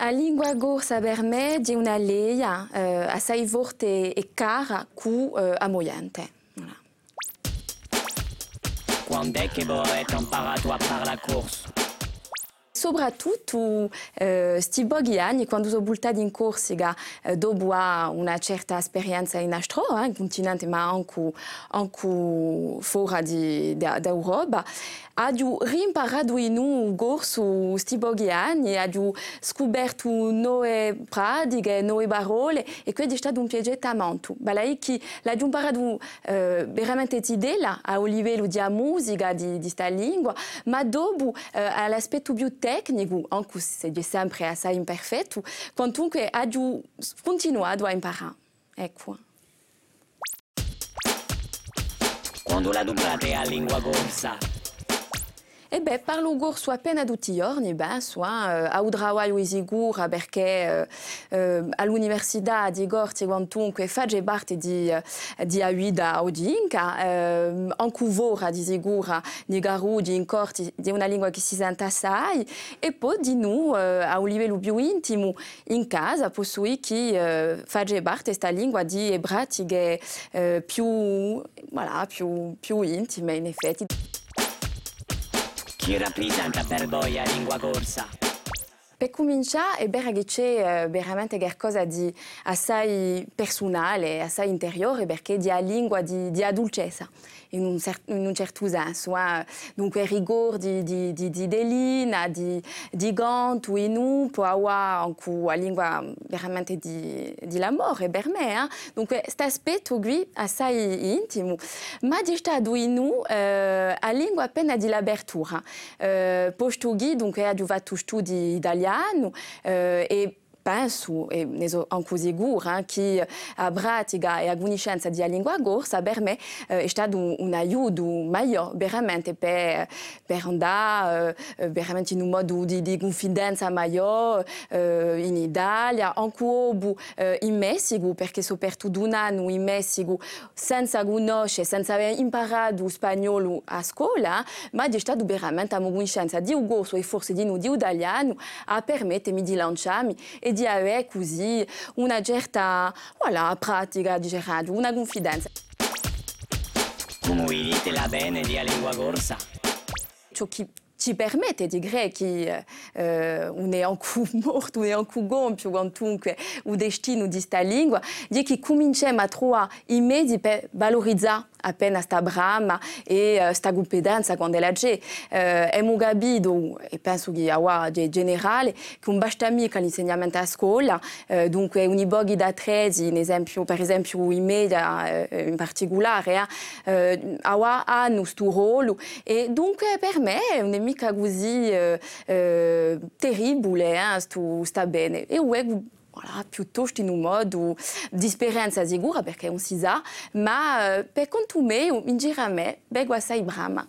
A língua gorsa per di una leia eh, assai forte e cara cu eh, ammoiante. Voilà. Quando è che vorrete imparato a fare la corsa? Soprattutto eh, sti pochi anni, quando sono buttati in Corsica, eh, dopo una certa esperienza in astro, eh, in continente, ma anche, anche fuori d'Europa, ho rimparato in un corso sti pochi anni, ho scoperto nuove pratiche, nuove parole e quindi è un eh, a livello di musica lingua, ma dopo eh, tecnico, anche se sempre assai imperfetto, quantunque ho continuato a. Quando la a Eh beh, parlo gorso appena tutti i giorni, beh, soit a Udrawai o Isigura perché eh, all'università di Gorti quantunque faccio parte di, di Aida Odinka, eh, anche voi di Isigura, di Garudi, in Corti, di una lingua che si sente assai, e poi di noi eh, a un livello più intimo in casa, posso che eh, faccio parte di questa lingua di pratiche eh, più, voilà, più, più intime in effetti. Chi rappresenta per voi la lingua corsa? Vero che c'è eh, veramente qualcosa di assai personale, assai interiore, perché lingua di, di dolcezza, in un, in un, certo senso. Eh? Dunque, di, Delina, di, Ganto, e noi, può avere anche la lingua veramente di, di l'amore per me. Eh? Dunque, questo aspetto qui assai intimo. Ma di stato eh, la lingua appena di l'apertura. Eh, posto dunque, ho fatto studi italiani, italiano eh, e penso, e ne anche sicura, che a pratica e a conoscenza della lingua corsa per me è stato un, un migliore veramente per, per andare veramente in modo di, di confidenza maggiore eh, in Italia, anche eh, in Messico, perché soprattutto un anno in Messico senza conoscere, senza aver imparato spagnolo a scuola, ma è stato veramente una conoscenza di un e forse di italiano a permettermi di lanciarmi e di avere così una certa voilà, pratica di Gerardo, una confidenza. Come vivete bene di lingua corsa? Ciò che ci permette di dire che eh, non è ancora morto, non è ancora gonfio, quantunque il destino di questa lingua, di che cominciamo a trovare i mezzi per valorizzare appena sta brama e uh, sta competenza quando la c'è. Uh, abbiamo capito, e penso che è generale, che un basta a scuola, uh, dunque da 13, esempio, per esempio i media uh, in particolare, eh, uh, hanno questo ruolo e dunque per me è così uh, uh, terribile, eh, sta. E voilà, piuttosto in un modo di esperienza sicura perché non si sa, ma per conto me, brama.